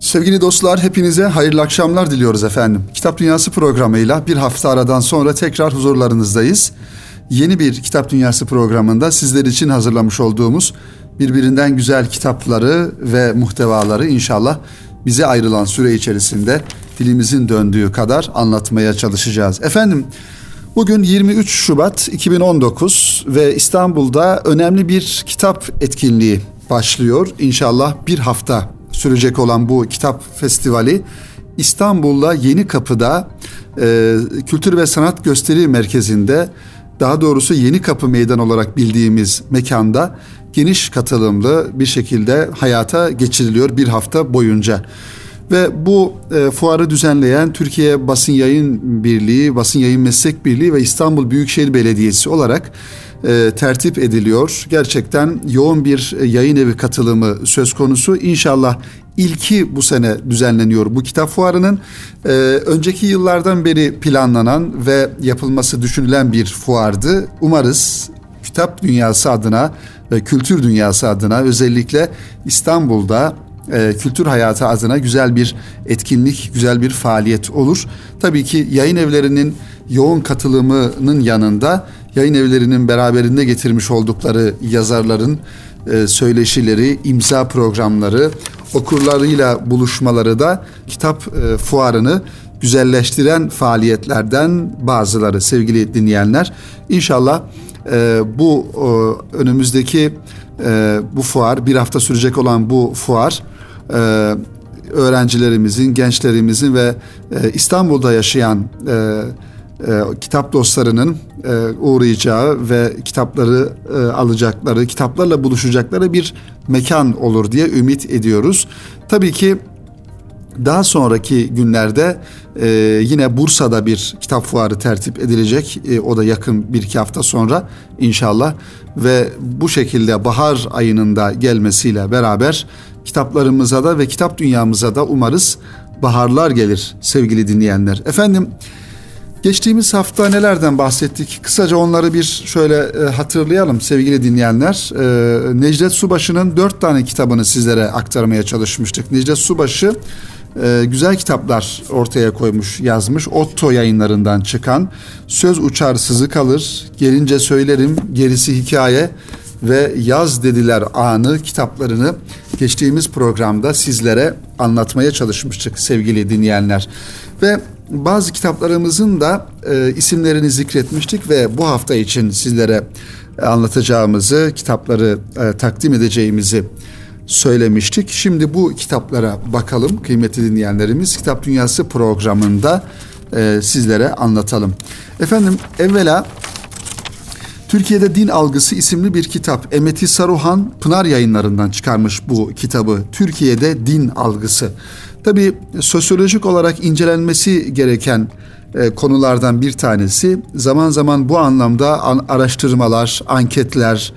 Sevgili dostlar hepinize hayırlı akşamlar diliyoruz efendim. Kitap Dünyası programıyla bir hafta aradan sonra tekrar huzurlarınızdayız. Yeni bir Kitap Dünyası programında sizler için hazırlamış olduğumuz birbirinden güzel kitapları ve muhtevaları inşallah bize ayrılan süre içerisinde dilimizin döndüğü kadar anlatmaya çalışacağız. Efendim bugün 23 Şubat 2019 ve İstanbul'da önemli bir kitap etkinliği başlıyor. İnşallah bir hafta sürecek olan bu kitap festivali İstanbul'da Yeni Kapı'da e, Kültür ve Sanat Gösteri Merkezi'nde daha doğrusu Yeni Kapı Meydan olarak bildiğimiz mekanda geniş katılımlı bir şekilde hayata geçiriliyor bir hafta boyunca. Ve bu e, fuarı düzenleyen Türkiye Basın Yayın Birliği, Basın Yayın Meslek Birliği ve İstanbul Büyükşehir Belediyesi olarak e, tertip ediliyor. Gerçekten yoğun bir e, yayın evi katılımı söz konusu. İnşallah ilki bu sene düzenleniyor bu kitap fuarının. E, önceki yıllardan beri planlanan ve yapılması düşünülen bir fuardı. Umarız kitap dünyası adına ve kültür dünyası adına özellikle İstanbul'da e, kültür hayatı adına güzel bir etkinlik, güzel bir faaliyet olur. Tabii ki yayın evlerinin yoğun katılımının yanında yayın evlerinin beraberinde getirmiş oldukları yazarların e, söyleşileri, imza programları, okurlarıyla buluşmaları da kitap e, fuarını güzelleştiren faaliyetlerden bazıları sevgili dinleyenler. İnşallah e, bu e, önümüzdeki e, bu fuar bir hafta sürecek olan bu fuar e, öğrencilerimizin, gençlerimizin ve e, İstanbul'da yaşayan e, e, kitap dostlarının e, uğrayacağı ve kitapları e, alacakları, kitaplarla buluşacakları bir mekan olur diye ümit ediyoruz. Tabii ki daha sonraki günlerde e, yine Bursa'da bir kitap fuarı tertip edilecek. E, o da yakın bir iki hafta sonra inşallah. Ve bu şekilde bahar ayının da gelmesiyle beraber kitaplarımıza da ve kitap dünyamıza da umarız baharlar gelir sevgili dinleyenler. Efendim Geçtiğimiz hafta nelerden bahsettik? Kısaca onları bir şöyle e, hatırlayalım sevgili dinleyenler. E, Necdet Subaşı'nın dört tane kitabını sizlere aktarmaya çalışmıştık. Necdet Subaşı e, güzel kitaplar ortaya koymuş, yazmış. Otto yayınlarından çıkan Söz Uçar Sızı Kalır, Gelince Söylerim, Gerisi Hikaye ve Yaz Dediler Anı kitaplarını geçtiğimiz programda sizlere anlatmaya çalışmıştık sevgili dinleyenler. Ve bazı kitaplarımızın da e, isimlerini zikretmiştik ve bu hafta için sizlere anlatacağımızı, kitapları e, takdim edeceğimizi söylemiştik. Şimdi bu kitaplara bakalım kıymetli dinleyenlerimiz. Kitap Dünyası programında e, sizlere anlatalım. Efendim evvela Türkiye'de Din Algısı isimli bir kitap. Emeti Saruhan Pınar yayınlarından çıkarmış bu kitabı. Türkiye'de Din Algısı. Tabi sosyolojik olarak incelenmesi gereken e, konulardan bir tanesi. Zaman zaman bu anlamda an, araştırmalar, anketler,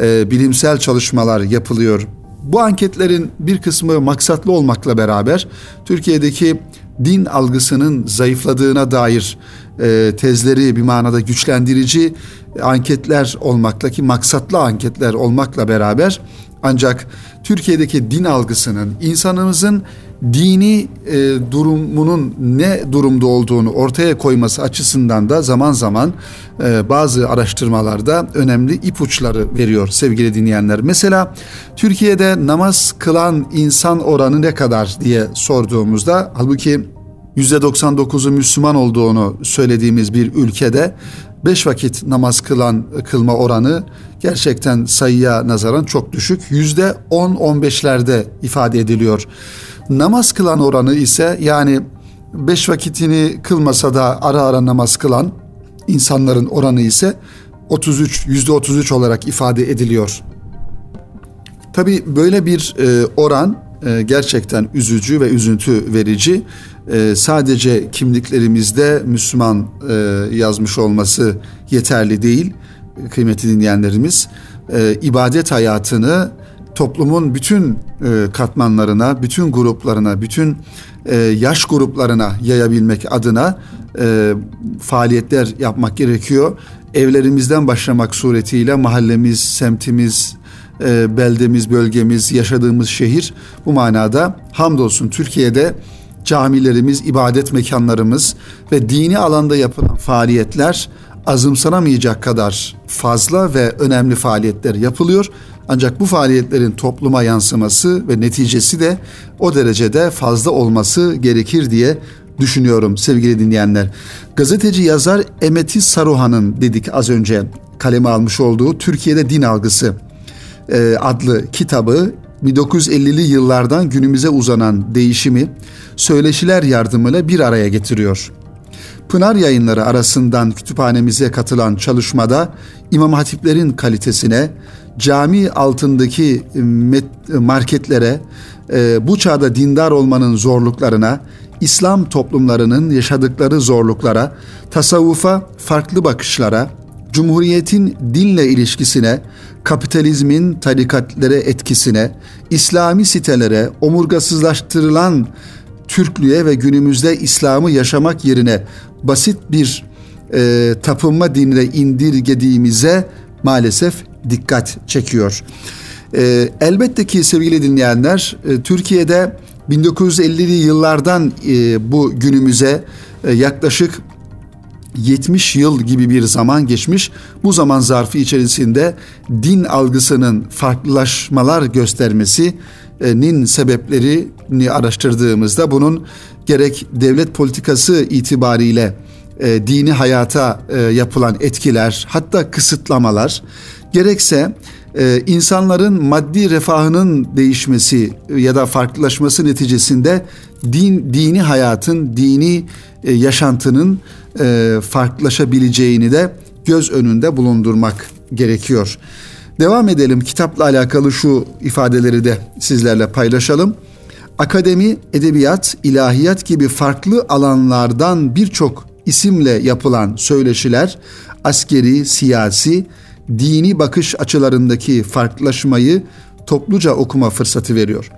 e, bilimsel çalışmalar yapılıyor. Bu anketlerin bir kısmı maksatlı olmakla beraber Türkiye'deki din algısının zayıfladığına dair tezleri bir manada güçlendirici anketler olmakla ki maksatlı anketler olmakla beraber ancak Türkiye'deki din algısının insanımızın dini e, durumunun ne durumda olduğunu ortaya koyması açısından da zaman zaman e, bazı araştırmalarda önemli ipuçları veriyor sevgili dinleyenler. Mesela Türkiye'de namaz kılan insan oranı ne kadar diye sorduğumuzda halbuki %99'u Müslüman olduğunu söylediğimiz bir ülkede beş vakit namaz kılan kılma oranı gerçekten sayıya nazaran çok düşük. Yüzde 10-15'lerde ifade ediliyor. Namaz kılan oranı ise yani beş vakitini kılmasa da ara ara namaz kılan insanların oranı ise 33 yüzde 33 olarak ifade ediliyor. Tabi böyle bir e, oran e, gerçekten üzücü ve üzüntü verici. E, sadece kimliklerimizde Müslüman e, yazmış olması yeterli değil kıymetli dinleyenlerimiz. İbadet hayatını toplumun bütün katmanlarına, bütün gruplarına, bütün yaş gruplarına yayabilmek adına faaliyetler yapmak gerekiyor. Evlerimizden başlamak suretiyle mahallemiz, semtimiz, e, beldemiz, bölgemiz, yaşadığımız şehir bu manada hamdolsun Türkiye'de camilerimiz, ibadet mekanlarımız ve dini alanda yapılan faaliyetler azımsanamayacak kadar fazla ve önemli faaliyetler yapılıyor. Ancak bu faaliyetlerin topluma yansıması ve neticesi de o derecede fazla olması gerekir diye düşünüyorum sevgili dinleyenler. Gazeteci yazar Emeti Saruhan'ın dedik az önce kaleme almış olduğu Türkiye'de Din Algısı e, adlı kitabı 1950'li yıllardan günümüze uzanan değişimi söyleşiler yardımıyla bir araya getiriyor. Pınar yayınları arasından kütüphanemize katılan çalışmada İmam Hatiplerin kalitesine, cami altındaki marketlere, e, bu çağda dindar olmanın zorluklarına, İslam toplumlarının yaşadıkları zorluklara, tasavvufa farklı bakışlara, Cumhuriyetin dinle ilişkisine, kapitalizmin tarikatlere etkisine, İslami sitelere, omurgasızlaştırılan Türklüğe ve günümüzde İslam'ı yaşamak yerine basit bir e, tapınma dinine indirgediğimize maalesef dikkat çekiyor. E, elbette ki sevgili dinleyenler e, Türkiye'de 1950'li yıllardan e, bu günümüze e, yaklaşık 70 yıl gibi bir zaman geçmiş. Bu zaman zarfı içerisinde din algısının farklılaşmalar göstermesinin sebeplerini araştırdığımızda bunun gerek devlet politikası itibariyle e, dini hayata e, yapılan etkiler, hatta kısıtlamalar, gerekse e, insanların maddi refahının değişmesi ya da farklılaşması neticesinde din dini hayatın, dini e, yaşantının e, farklılaşabileceğini de göz önünde bulundurmak gerekiyor. Devam edelim kitapla alakalı şu ifadeleri de sizlerle paylaşalım. Akademi, edebiyat, ilahiyat gibi farklı alanlardan birçok isimle yapılan söyleşiler askeri, siyasi, dini bakış açılarındaki farklılaşmayı topluca okuma fırsatı veriyor.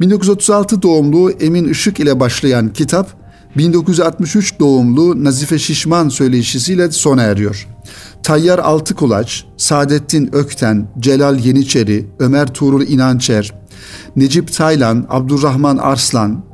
1936 doğumlu Emin Işık ile başlayan kitap 1963 doğumlu Nazife Şişman söyleşisiyle sona eriyor. Tayyar Altıkulaç, Saadettin Ökten, Celal Yeniçeri, Ömer Tuğrul İnançer, Necip Taylan, Abdurrahman Arslan,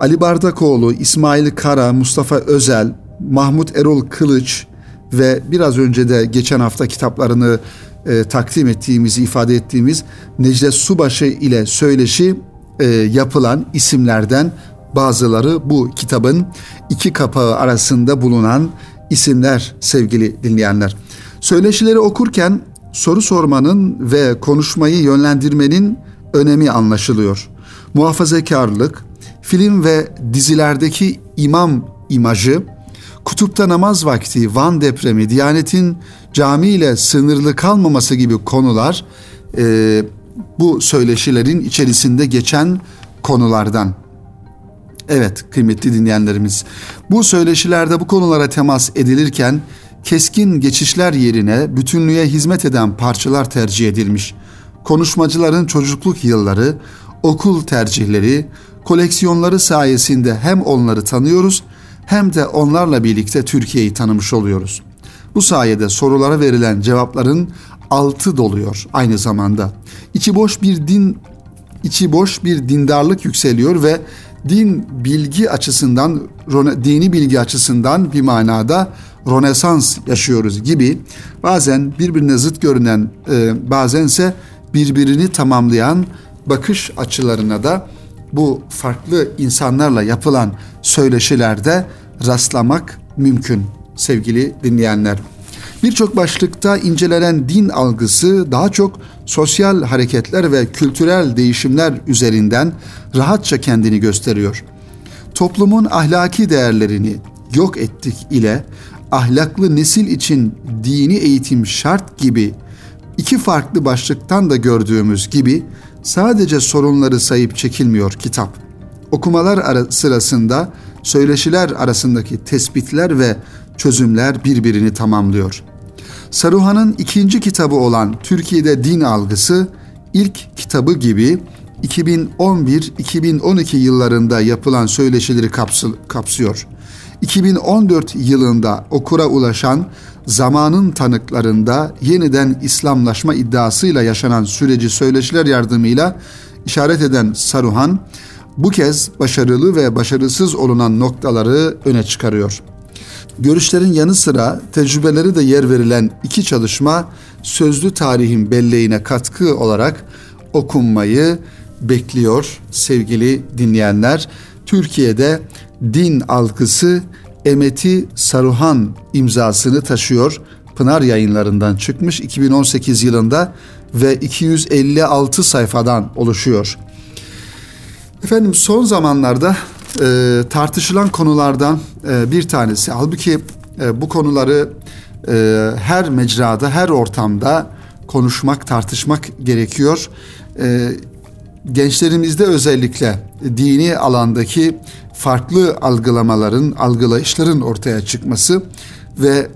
Ali Bardakoğlu, İsmail Kara, Mustafa Özel, Mahmut Erol Kılıç ve biraz önce de geçen hafta kitaplarını e, takdim ettiğimizi ifade ettiğimiz Necdet Subaşı ile söyleşi e, yapılan isimlerden bazıları bu kitabın iki kapağı arasında bulunan isimler sevgili dinleyenler. Söyleşileri okurken soru sormanın ve konuşmayı yönlendirmenin önemi anlaşılıyor. Muhafazakarlık, film ve dizilerdeki imam imajı, kutupta namaz vakti, Van depremi, Diyanet'in cami ile sınırlı kalmaması gibi konular e, bu söyleşilerin içerisinde geçen konulardan. Evet kıymetli dinleyenlerimiz bu söyleşilerde bu konulara temas edilirken keskin geçişler yerine bütünlüğe hizmet eden parçalar tercih edilmiş. Konuşmacıların çocukluk yılları, okul tercihleri, koleksiyonları sayesinde hem onları tanıyoruz hem de onlarla birlikte Türkiye'yi tanımış oluyoruz. Bu sayede sorulara verilen cevapların altı doluyor aynı zamanda. İçi boş bir din içi boş bir dindarlık yükseliyor ve din bilgi açısından, dini bilgi açısından bir manada Rönesans yaşıyoruz gibi bazen birbirine zıt görünen, e, bazense birbirini tamamlayan bakış açılarına da bu farklı insanlarla yapılan söyleşilerde rastlamak mümkün sevgili dinleyenler. Birçok başlıkta incelenen din algısı daha çok sosyal hareketler ve kültürel değişimler üzerinden rahatça kendini gösteriyor. Toplumun ahlaki değerlerini yok ettik ile ahlaklı nesil için dini eğitim şart gibi iki farklı başlıktan da gördüğümüz gibi sadece sorunları sayıp çekilmiyor kitap. Okumalar ara sırasında söyleşiler arasındaki tespitler ve çözümler birbirini tamamlıyor. Saruhan'ın ikinci kitabı olan Türkiye'de Din Algısı ilk kitabı gibi 2011-2012 yıllarında yapılan söyleşileri kapsıyor. 2014 yılında okura ulaşan zamanın tanıklarında yeniden İslamlaşma iddiasıyla yaşanan süreci söyleşiler yardımıyla işaret eden Saruhan, bu kez başarılı ve başarısız olunan noktaları öne çıkarıyor. Görüşlerin yanı sıra tecrübeleri de yer verilen iki çalışma sözlü tarihin belleğine katkı olarak okunmayı bekliyor sevgili dinleyenler. Türkiye'de din algısı Emeti Saruhan imzasını taşıyor. Pınar yayınlarından çıkmış 2018 yılında ve 256 sayfadan oluşuyor. Efendim son zamanlarda e, tartışılan konulardan e, bir tanesi. Halbuki e, bu konuları e, her mecrada, her ortamda konuşmak, tartışmak gerekiyor. E, gençlerimizde özellikle dini alandaki farklı algılamaların, algılayışların ortaya çıkması ve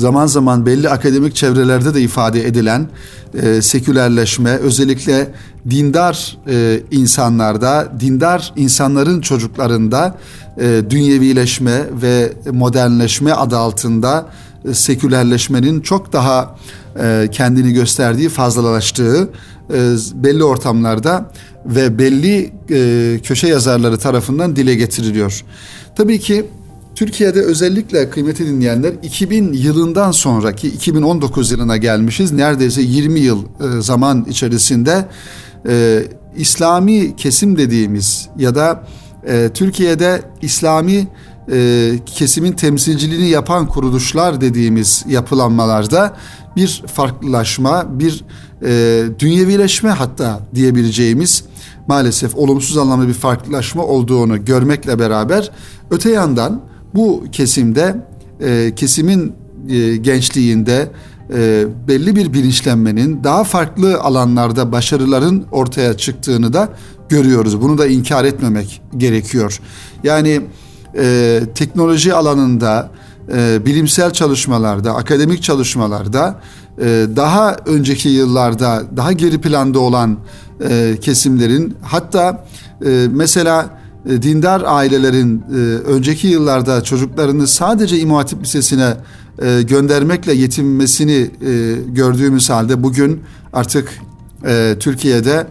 zaman zaman belli akademik çevrelerde de ifade edilen e, sekülerleşme özellikle dindar e, insanlarda, dindar insanların çocuklarında e, dünyevileşme ve modernleşme adı altında e, sekülerleşmenin çok daha e, kendini gösterdiği, fazlalaştığı e, belli ortamlarda ve belli e, köşe yazarları tarafından dile getiriliyor. Tabii ki Türkiye'de özellikle kıymeti dinleyenler 2000 yılından sonraki 2019 yılına gelmişiz. Neredeyse 20 yıl e, zaman içerisinde e, İslami kesim dediğimiz ya da e, Türkiye'de İslami e, kesimin temsilciliğini yapan kuruluşlar dediğimiz yapılanmalarda bir farklılaşma, bir e, dünyevileşme hatta diyebileceğimiz maalesef olumsuz anlamda bir farklılaşma olduğunu görmekle beraber öte yandan bu kesimde e, kesimin e, gençliğinde e, belli bir bilinçlenmenin daha farklı alanlarda başarıların ortaya çıktığını da görüyoruz. Bunu da inkar etmemek gerekiyor. Yani e, teknoloji alanında, e, bilimsel çalışmalarda, akademik çalışmalarda e, daha önceki yıllarda daha geri planda olan e, kesimlerin hatta e, mesela e, dindar ailelerin e, önceki yıllarda çocuklarını sadece İmam Hatip Lisesi'ne e, göndermekle yetinmesini e, gördüğümüz halde bugün artık Türkiye'de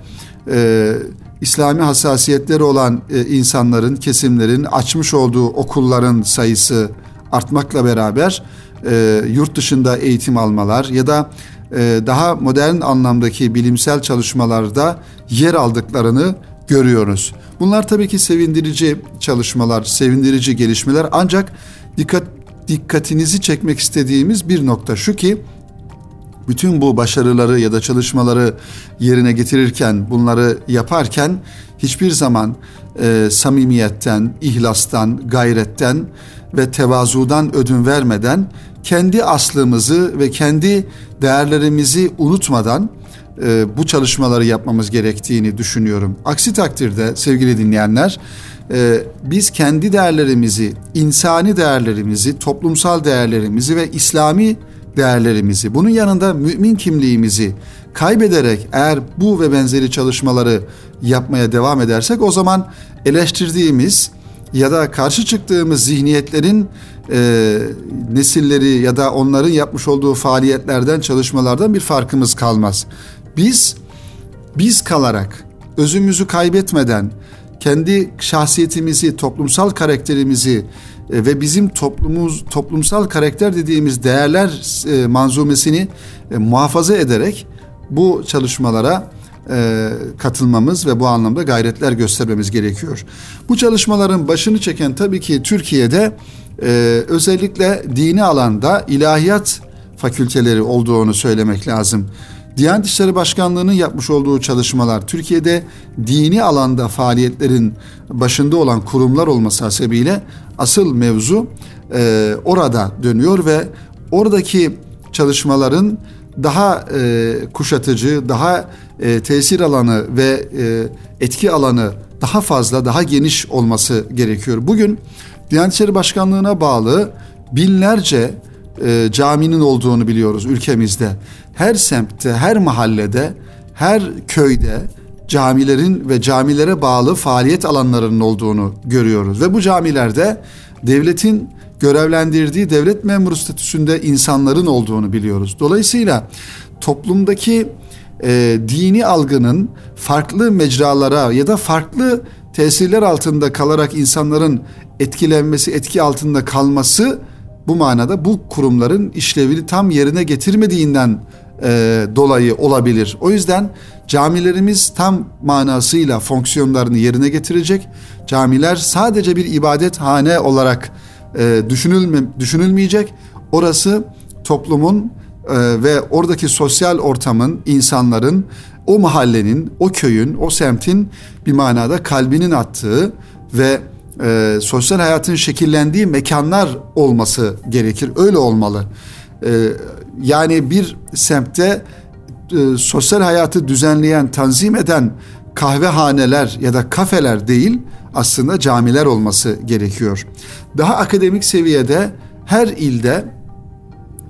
İslami hassasiyetleri olan insanların, kesimlerin açmış olduğu okulların sayısı artmakla beraber yurt dışında eğitim almalar ya da daha modern anlamdaki bilimsel çalışmalarda yer aldıklarını görüyoruz. Bunlar tabii ki sevindirici çalışmalar, sevindirici gelişmeler. Ancak dikkat dikkatinizi çekmek istediğimiz bir nokta şu ki bütün bu başarıları ya da çalışmaları yerine getirirken, bunları yaparken hiçbir zaman e, samimiyetten, ihlastan, gayretten ve tevazudan ödün vermeden kendi aslımızı ve kendi değerlerimizi unutmadan e, bu çalışmaları yapmamız gerektiğini düşünüyorum. Aksi takdirde sevgili dinleyenler e, biz kendi değerlerimizi, insani değerlerimizi, toplumsal değerlerimizi ve İslami değerlerimizi, bunun yanında mümin kimliğimizi kaybederek eğer bu ve benzeri çalışmaları yapmaya devam edersek o zaman eleştirdiğimiz ya da karşı çıktığımız zihniyetlerin e, nesilleri ya da onların yapmış olduğu faaliyetlerden, çalışmalardan bir farkımız kalmaz. Biz biz kalarak özümüzü kaybetmeden kendi şahsiyetimizi, toplumsal karakterimizi e, ve bizim toplumumuz toplumsal karakter dediğimiz değerler e, manzumesini e, muhafaza ederek bu çalışmalara katılmamız ve bu anlamda gayretler göstermemiz gerekiyor. Bu çalışmaların başını çeken tabii ki Türkiye'de özellikle dini alanda ilahiyat fakülteleri olduğunu söylemek lazım. Diyanet İşleri Başkanlığı'nın yapmış olduğu çalışmalar Türkiye'de dini alanda faaliyetlerin başında olan kurumlar olması hasebiyle asıl mevzu e, orada dönüyor ve oradaki çalışmaların daha e, kuşatıcı, daha e, tesir alanı ve e, etki alanı daha fazla, daha geniş olması gerekiyor. Bugün Diyanet İşleri Başkanlığı'na bağlı binlerce e, caminin olduğunu biliyoruz ülkemizde. Her semtte, her mahallede, her köyde camilerin ve camilere bağlı faaliyet alanlarının olduğunu görüyoruz. Ve bu camilerde devletin görevlendirdiği devlet memuru statüsünde insanların olduğunu biliyoruz. Dolayısıyla toplumdaki e, dini algının farklı mecralara ya da farklı tesirler altında kalarak insanların etkilenmesi, etki altında kalması bu manada bu kurumların işlevini tam yerine getirmediğinden e, dolayı olabilir. O yüzden camilerimiz tam manasıyla fonksiyonlarını yerine getirecek. Camiler sadece bir ibadet hane olarak e, düşünülme, düşünülmeyecek. Orası toplumun e, ve oradaki sosyal ortamın, insanların, o mahallenin, o köyün, o semtin bir manada kalbinin attığı ve e, sosyal hayatın şekillendiği mekanlar olması gerekir. Öyle olmalı. E, yani bir semtte e, sosyal hayatı düzenleyen, tanzim eden kahvehaneler ya da kafeler değil, aslında camiler olması gerekiyor. Daha akademik seviyede her ilde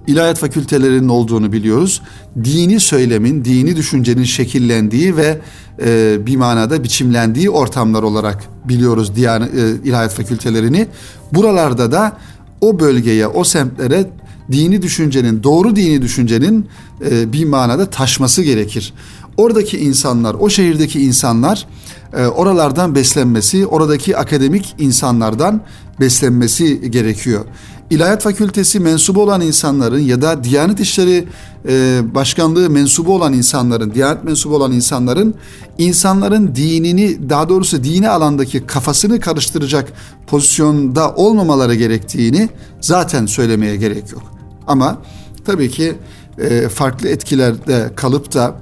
ilahiyat fakültelerinin olduğunu biliyoruz. Dini söylemin, dini düşüncenin şekillendiği ve e, bir manada biçimlendiği ortamlar olarak biliyoruz diyan, e, ilahiyat fakültelerini. Buralarda da o bölgeye, o semtlere dini düşüncenin, doğru dini düşüncenin e, bir manada taşması gerekir. Oradaki insanlar, o şehirdeki insanlar e, oralardan beslenmesi, oradaki akademik insanlardan beslenmesi gerekiyor. İlahiyat Fakültesi mensubu olan insanların ya da Diyanet İşleri e, Başkanlığı mensubu olan insanların, Diyanet mensubu olan insanların insanların dinini, daha doğrusu dini alandaki kafasını karıştıracak pozisyonda olmamaları gerektiğini zaten söylemeye gerek yok. Ama tabii ki e, farklı etkilerde kalıp da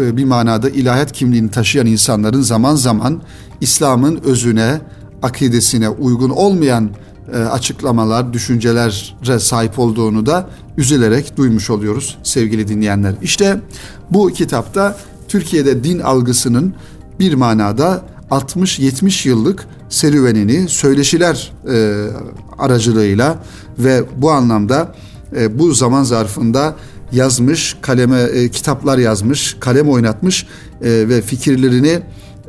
e, bir manada ilahiyat kimliğini taşıyan insanların zaman zaman İslam'ın özüne, akidesine uygun olmayan e, açıklamalar, düşüncelere sahip olduğunu da üzülerek duymuş oluyoruz sevgili dinleyenler. İşte bu kitapta Türkiye'de din algısının bir manada 60-70 yıllık serüvenini söyleşiler aracılığıyla ve bu anlamda e, bu zaman zarfında yazmış, kaleme e, kitaplar yazmış, kalem oynatmış e, ve fikirlerini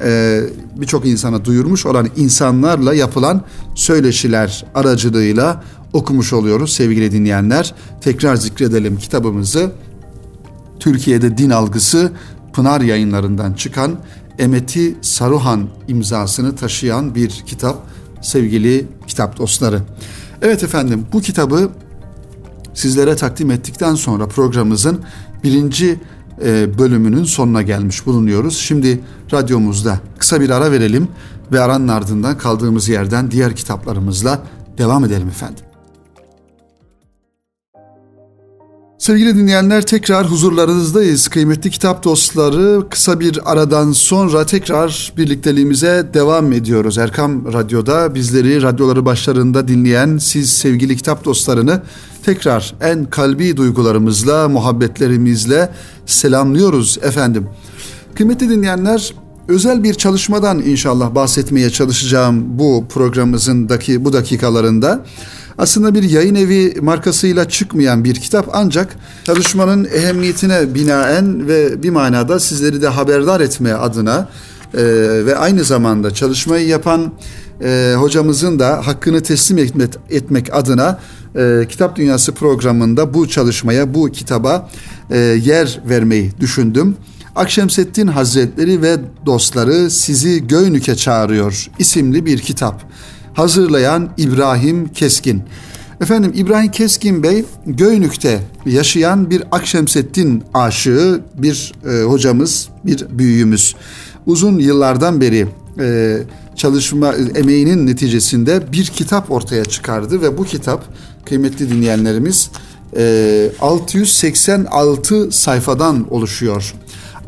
e, birçok insana duyurmuş olan insanlarla yapılan söyleşiler aracılığıyla okumuş oluyoruz sevgili dinleyenler. Tekrar zikredelim kitabımızı. Türkiye'de din algısı Pınar yayınlarından çıkan Emeti Saruhan imzasını taşıyan bir kitap sevgili kitap dostları. Evet efendim bu kitabı sizlere takdim ettikten sonra programımızın birinci e, bölümünün sonuna gelmiş bulunuyoruz. Şimdi radyomuzda kısa bir ara verelim ve aranın ardından kaldığımız yerden diğer kitaplarımızla devam edelim efendim. Sevgili dinleyenler tekrar huzurlarınızdayız. Kıymetli kitap dostları kısa bir aradan sonra tekrar birlikteliğimize devam ediyoruz. Erkam Radyo'da bizleri radyoları başlarında dinleyen siz sevgili kitap dostlarını tekrar en kalbi duygularımızla, muhabbetlerimizle selamlıyoruz efendim. Kıymetli dinleyenler özel bir çalışmadan inşallah bahsetmeye çalışacağım bu programımızındaki bu dakikalarında. Aslında bir yayın evi markasıyla çıkmayan bir kitap ancak çalışmanın ehemmiyetine binaen ve bir manada sizleri de haberdar etme adına e, ve aynı zamanda çalışmayı yapan e, hocamızın da hakkını teslim etmek, etmek adına e, Kitap Dünyası programında bu çalışmaya, bu kitaba e, yer vermeyi düşündüm. Akşemseddin Hazretleri ve dostları sizi Göynük'e çağırıyor isimli bir kitap. Hazırlayan İbrahim Keskin. Efendim İbrahim Keskin Bey Göynük'te yaşayan bir Akşemseddin aşığı bir e, hocamız, bir büyüğümüz. Uzun yıllardan beri e, çalışma emeğinin neticesinde bir kitap ortaya çıkardı ve bu kitap kıymetli dinleyenlerimiz 686 e, sayfadan oluşuyor.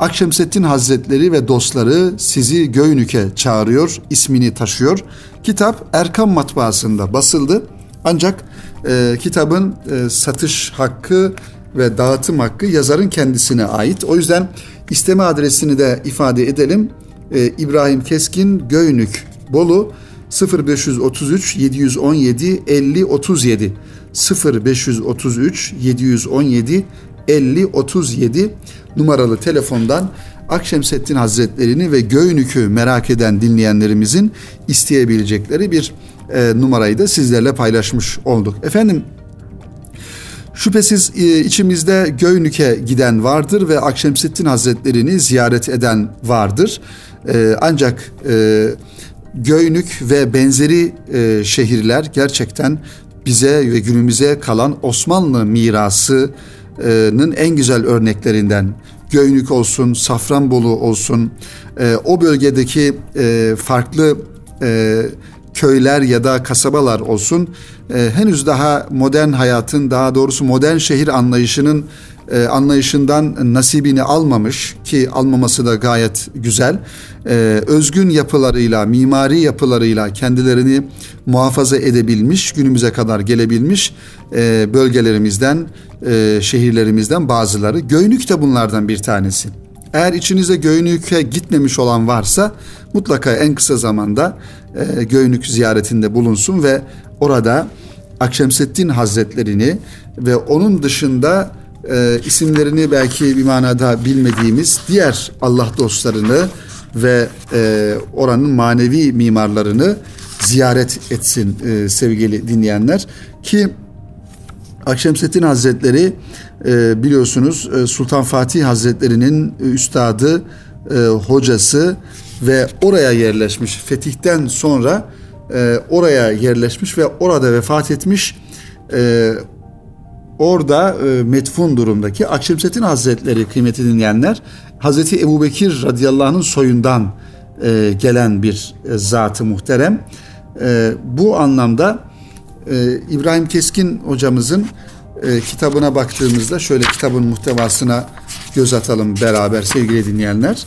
Akşemseddin Hazretleri ve dostları sizi Göynük'e çağırıyor, ismini taşıyor. Kitap Erkam Matbaası'nda basıldı. Ancak e, kitabın e, satış hakkı ve dağıtım hakkı yazarın kendisine ait. O yüzden isteme adresini de ifade edelim. E, İbrahim Keskin Göynük Bolu 0533 717 50 37 0533 717 50 37 numaralı telefondan Akşemseddin Hazretlerini ve Göynük'ü merak eden dinleyenlerimizin isteyebilecekleri bir e, numarayı da sizlerle paylaşmış olduk. Efendim Şüphesiz e, içimizde Göynük'e giden vardır ve Akşemseddin Hazretlerini ziyaret eden vardır. E, ancak e, Göynük ve benzeri şehirler gerçekten bize ve günümüze kalan Osmanlı mirasının en güzel örneklerinden. Göynük olsun, Safranbolu olsun, o bölgedeki farklı köyler ya da kasabalar olsun e, henüz daha modern hayatın daha doğrusu modern şehir anlayışının e, anlayışından nasibini almamış ki almaması da gayet güzel. E, özgün yapılarıyla, mimari yapılarıyla kendilerini muhafaza edebilmiş, günümüze kadar gelebilmiş e, bölgelerimizden, e, şehirlerimizden bazıları. Göynük de bunlardan bir tanesi. Eğer içinizde Göynük'e gitmemiş olan varsa mutlaka en kısa zamanda e, Göynük ziyaretinde bulunsun ve orada Akşemseddin Hazretlerini ve onun dışında e, isimlerini belki bir manada bilmediğimiz diğer Allah dostlarını ve e, oranın manevi mimarlarını ziyaret etsin e, sevgili dinleyenler ki Akşemseddin Hazretleri e, biliyorsunuz e, Sultan Fatih Hazretleri'nin üstadı, e, hocası ve oraya yerleşmiş. Fetihten sonra oraya yerleşmiş ve orada vefat etmiş. Orada metfun durumdaki Akşemseddin Hazretleri kıymeti dinleyenler Hazreti Ebu Bekir radıyallahu anh'ın soyundan gelen bir e, zatı muhterem. Bu anlamda e, İbrahim Keskin hocamızın e, kitabına baktığımızda şöyle kitabın muhtevasına göz atalım beraber sevgili dinleyenler.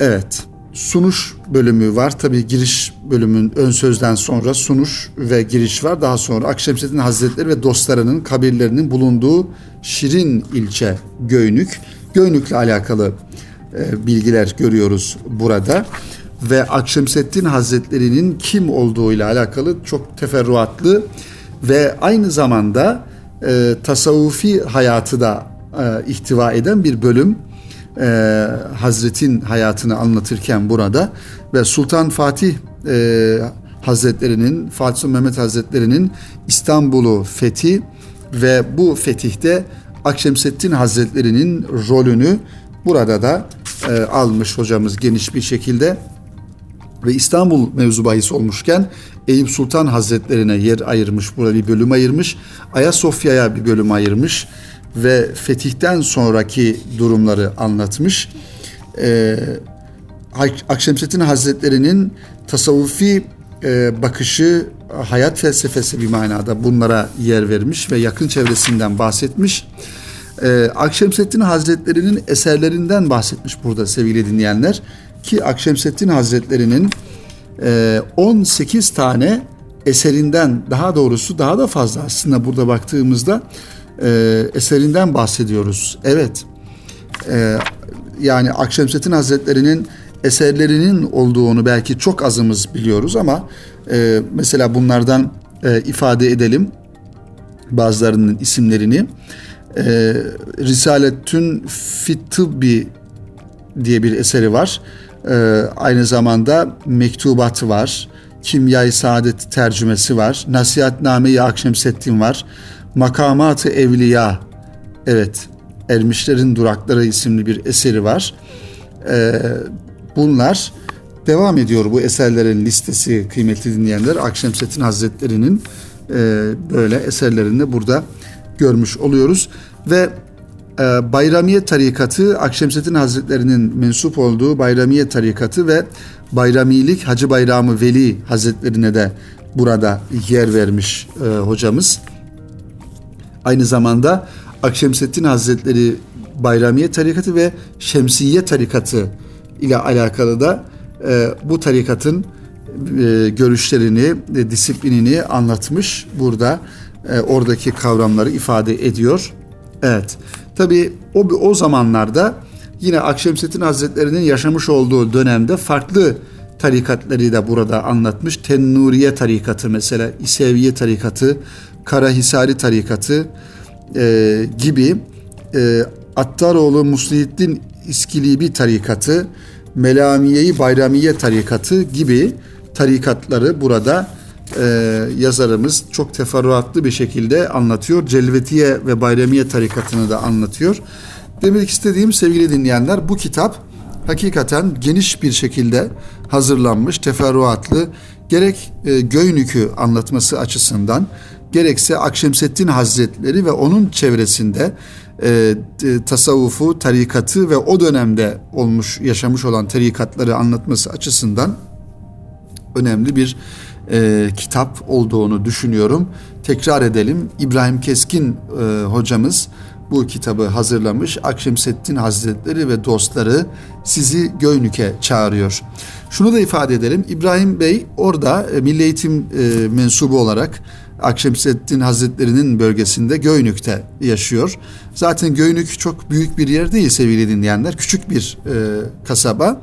Evet sunuş bölümü var. Tabi giriş bölümün ön sözden sonra sunuş ve giriş var. Daha sonra Akşemseddin Hazretleri ve dostlarının kabirlerinin bulunduğu Şirin ilçe Göynük. Göynük'le alakalı e, bilgiler görüyoruz burada. Ve Akşemseddin Hazretleri'nin kim olduğuyla alakalı çok teferruatlı ve aynı zamanda e, tasavvufi hayatı da e, ihtiva eden bir bölüm e, Hazret'in hayatını anlatırken burada ve Sultan Fatih e, Hazretlerinin, Fatih Mehmet Hazretlerinin İstanbul'u fethi ve bu fetihte Akşemseddin Hazretlerinin rolünü burada da e, almış hocamız geniş bir şekilde ve İstanbul mevzu bahis olmuşken Eyüp Sultan Hazretlerine yer ayırmış, burada bir bölüm ayırmış. Ayasofya'ya bir bölüm ayırmış ve fetihten sonraki durumları anlatmış. Ee, Akşemseddin Hazretleri'nin tasavvufi e, bakışı, hayat felsefesi bir manada bunlara yer vermiş ve yakın çevresinden bahsetmiş. Ee, Akşemseddin Hazretleri'nin eserlerinden bahsetmiş burada sevgili dinleyenler. Ki Akşemseddin Hazretleri'nin e, 18 tane eserinden daha doğrusu daha da fazla aslında burada baktığımızda e, eserinden bahsediyoruz. Evet. E, yani Akşemseddin Hazretleri'nin eserlerinin olduğunu belki çok azımız biliyoruz ama e, mesela bunlardan e, ifade edelim bazılarının isimlerini. E, Risaletün Fittibbi diye bir eseri var. E, aynı zamanda mektubat var. Kimyayı Saadet tercümesi var. Nasihatname-i Akşemseddin var. Makamat-ı Evliya evet Ermişlerin Durakları isimli bir eseri var. Ee, bunlar devam ediyor bu eserlerin listesi kıymetli dinleyenler. Akşemseddin Hazretleri'nin e, böyle eserlerinde burada görmüş oluyoruz ve e, Bayramiye tarikatı Akşemseddin Hazretleri'nin mensup olduğu Bayramiye tarikatı ve Bayramilik Hacı Bayramı Veli Hazretlerine de burada yer vermiş e, hocamız. Aynı zamanda Akşemseddin Hazretleri Bayramiye tarikatı ve Şemsiye tarikatı ile alakalı da e, bu tarikatın e, görüşlerini, e, disiplinini anlatmış. Burada e, oradaki kavramları ifade ediyor. Evet. Tabi o o zamanlarda yine Akşemseddin Hazretleri'nin yaşamış olduğu dönemde farklı tarikatları da burada anlatmış. Tennuriye tarikatı mesela, İseviye tarikatı, Karahisari tarikatı e, gibi e, Attaroğlu Muslihiddin İskilibi tarikatı, Melamiye-i Bayramiye tarikatı gibi tarikatları burada e, yazarımız çok teferruatlı bir şekilde anlatıyor. Celvetiye ve Bayramiye tarikatını da anlatıyor. Demek istediğim sevgili dinleyenler bu kitap hakikaten geniş bir şekilde hazırlanmış, teferruatlı gerek e, Göynük'ü anlatması açısından gerekse Akşemseddin Hazretleri ve onun çevresinde e, tasavvufu, tarikatı ve o dönemde olmuş, yaşamış olan tarikatları anlatması açısından önemli bir e, kitap olduğunu düşünüyorum. Tekrar edelim. İbrahim Keskin e, hocamız bu kitabı hazırlamış. Akşemseddin Hazretleri ve dostları sizi Göynük'e çağırıyor. Şunu da ifade edelim. İbrahim Bey orada e, Milli Eğitim e, mensubu olarak Akşemseddin Hazretleri'nin bölgesinde Göynük'te yaşıyor. Zaten Göynük çok büyük bir yer değil sevgili dinleyenler. Küçük bir e, kasaba.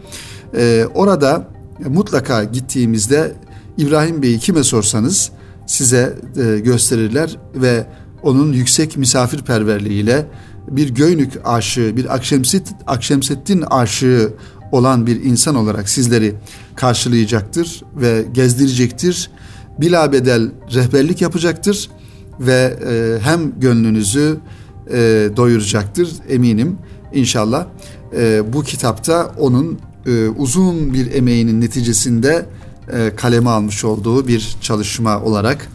E, orada mutlaka gittiğimizde İbrahim Bey'i kime sorsanız size e, gösterirler ve onun yüksek misafirperverliğiyle bir Göynük aşığı, bir Akşemset, Akşemseddin aşığı olan bir insan olarak sizleri karşılayacaktır ve gezdirecektir. Bila bedel rehberlik yapacaktır ve e, hem gönlünüzü e, doyuracaktır eminim inşallah. Bu kitapta onun uzun bir emeğinin neticesinde e, kaleme almış olduğu bir çalışma olarak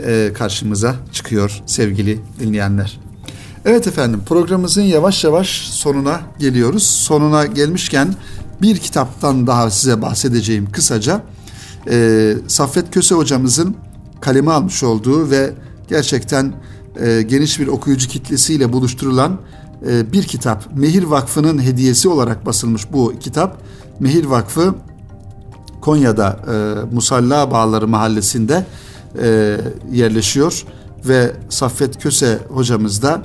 e, karşımıza çıkıyor sevgili dinleyenler. Evet efendim programımızın yavaş yavaş sonuna geliyoruz. Sonuna gelmişken bir kitaptan daha size bahsedeceğim kısaca. E, Saffet Köse hocamızın kaleme almış olduğu ve gerçekten e, geniş bir okuyucu kitlesiyle buluşturulan e, bir kitap. Mehir Vakfı'nın hediyesi olarak basılmış bu kitap. Mehir Vakfı Konya'da e, Musalla Bağları Mahallesi'nde e, yerleşiyor ve Saffet Köse hocamız da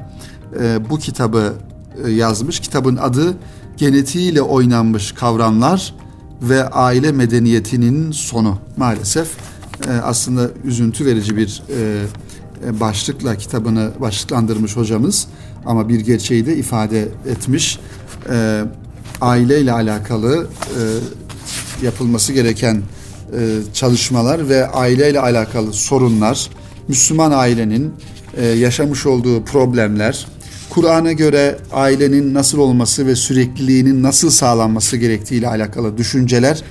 e, bu kitabı e, yazmış. Kitabın adı Genetiğiyle Oynanmış Kavramlar ve Aile Medeniyetinin Sonu. Maalesef e, aslında üzüntü verici bir e, e başlıkla kitabını başlıklandırmış hocamız ama bir gerçeği de ifade etmiş. E, aileyle alakalı e, yapılması gereken e, çalışmalar ve aileyle alakalı sorunlar, Müslüman ailenin e, yaşamış olduğu problemler, Kur'an'a göre ailenin nasıl olması ve sürekliliğinin nasıl sağlanması gerektiği ile alakalı düşünceler,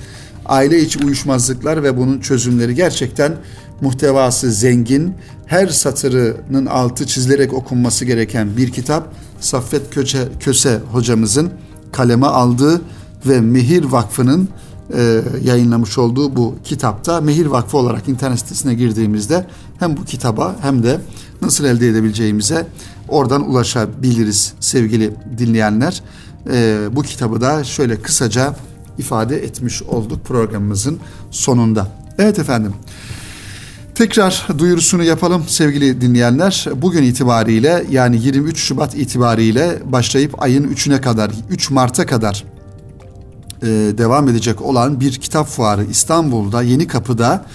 aile içi uyuşmazlıklar ve bunun çözümleri gerçekten muhtevası zengin, her satırının altı çizilerek okunması gereken bir kitap. Saffet Köse, Köse hocamızın kaleme aldığı ve Mehir Vakfı'nın e, yayınlamış olduğu bu kitapta Mehir Vakfı olarak internet sitesine girdiğimizde hem bu kitaba hem de nasıl elde edebileceğimize oradan ulaşabiliriz sevgili dinleyenler. E, bu kitabı da şöyle kısaca ifade etmiş olduk programımızın sonunda. Evet efendim. Tekrar duyurusunu yapalım sevgili dinleyenler. Bugün itibariyle yani 23 Şubat itibariyle başlayıp ayın 3'üne kadar 3 Mart'a kadar e, devam edecek olan bir kitap fuarı İstanbul'da Yeni Kapı'da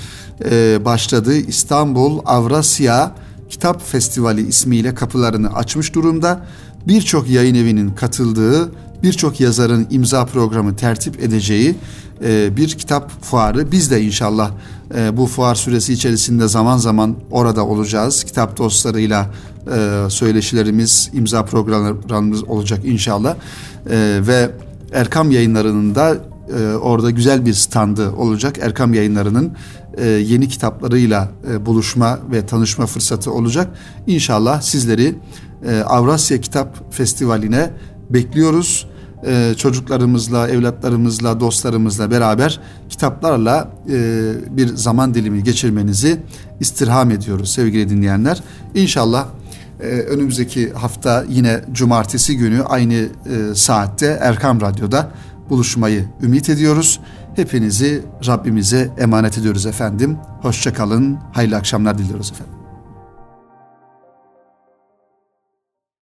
e, başladığı İstanbul Avrasya Kitap Festivali ismiyle kapılarını açmış durumda. Birçok yayın evinin katıldığı, birçok yazarın imza programı tertip edeceği e, bir kitap fuarı. Biz de inşallah e, bu fuar süresi içerisinde zaman zaman orada olacağız. Kitap dostlarıyla e, söyleşilerimiz, imza programlarımız olacak inşallah. E, ve Erkam yayınlarının da e, orada güzel bir standı olacak. Erkam yayınlarının e, yeni kitaplarıyla e, buluşma ve tanışma fırsatı olacak. İnşallah sizleri e, Avrasya Kitap Festivali'ne bekliyoruz. E, çocuklarımızla, evlatlarımızla, dostlarımızla beraber kitaplarla e, bir zaman dilimi geçirmenizi istirham ediyoruz sevgili dinleyenler. İnşallah ee, önümüzdeki hafta yine cumartesi günü aynı e, saatte Erkam Radyo'da buluşmayı ümit ediyoruz. Hepinizi Rabbimize emanet ediyoruz efendim. Hoşçakalın, hayırlı akşamlar diliyoruz efendim.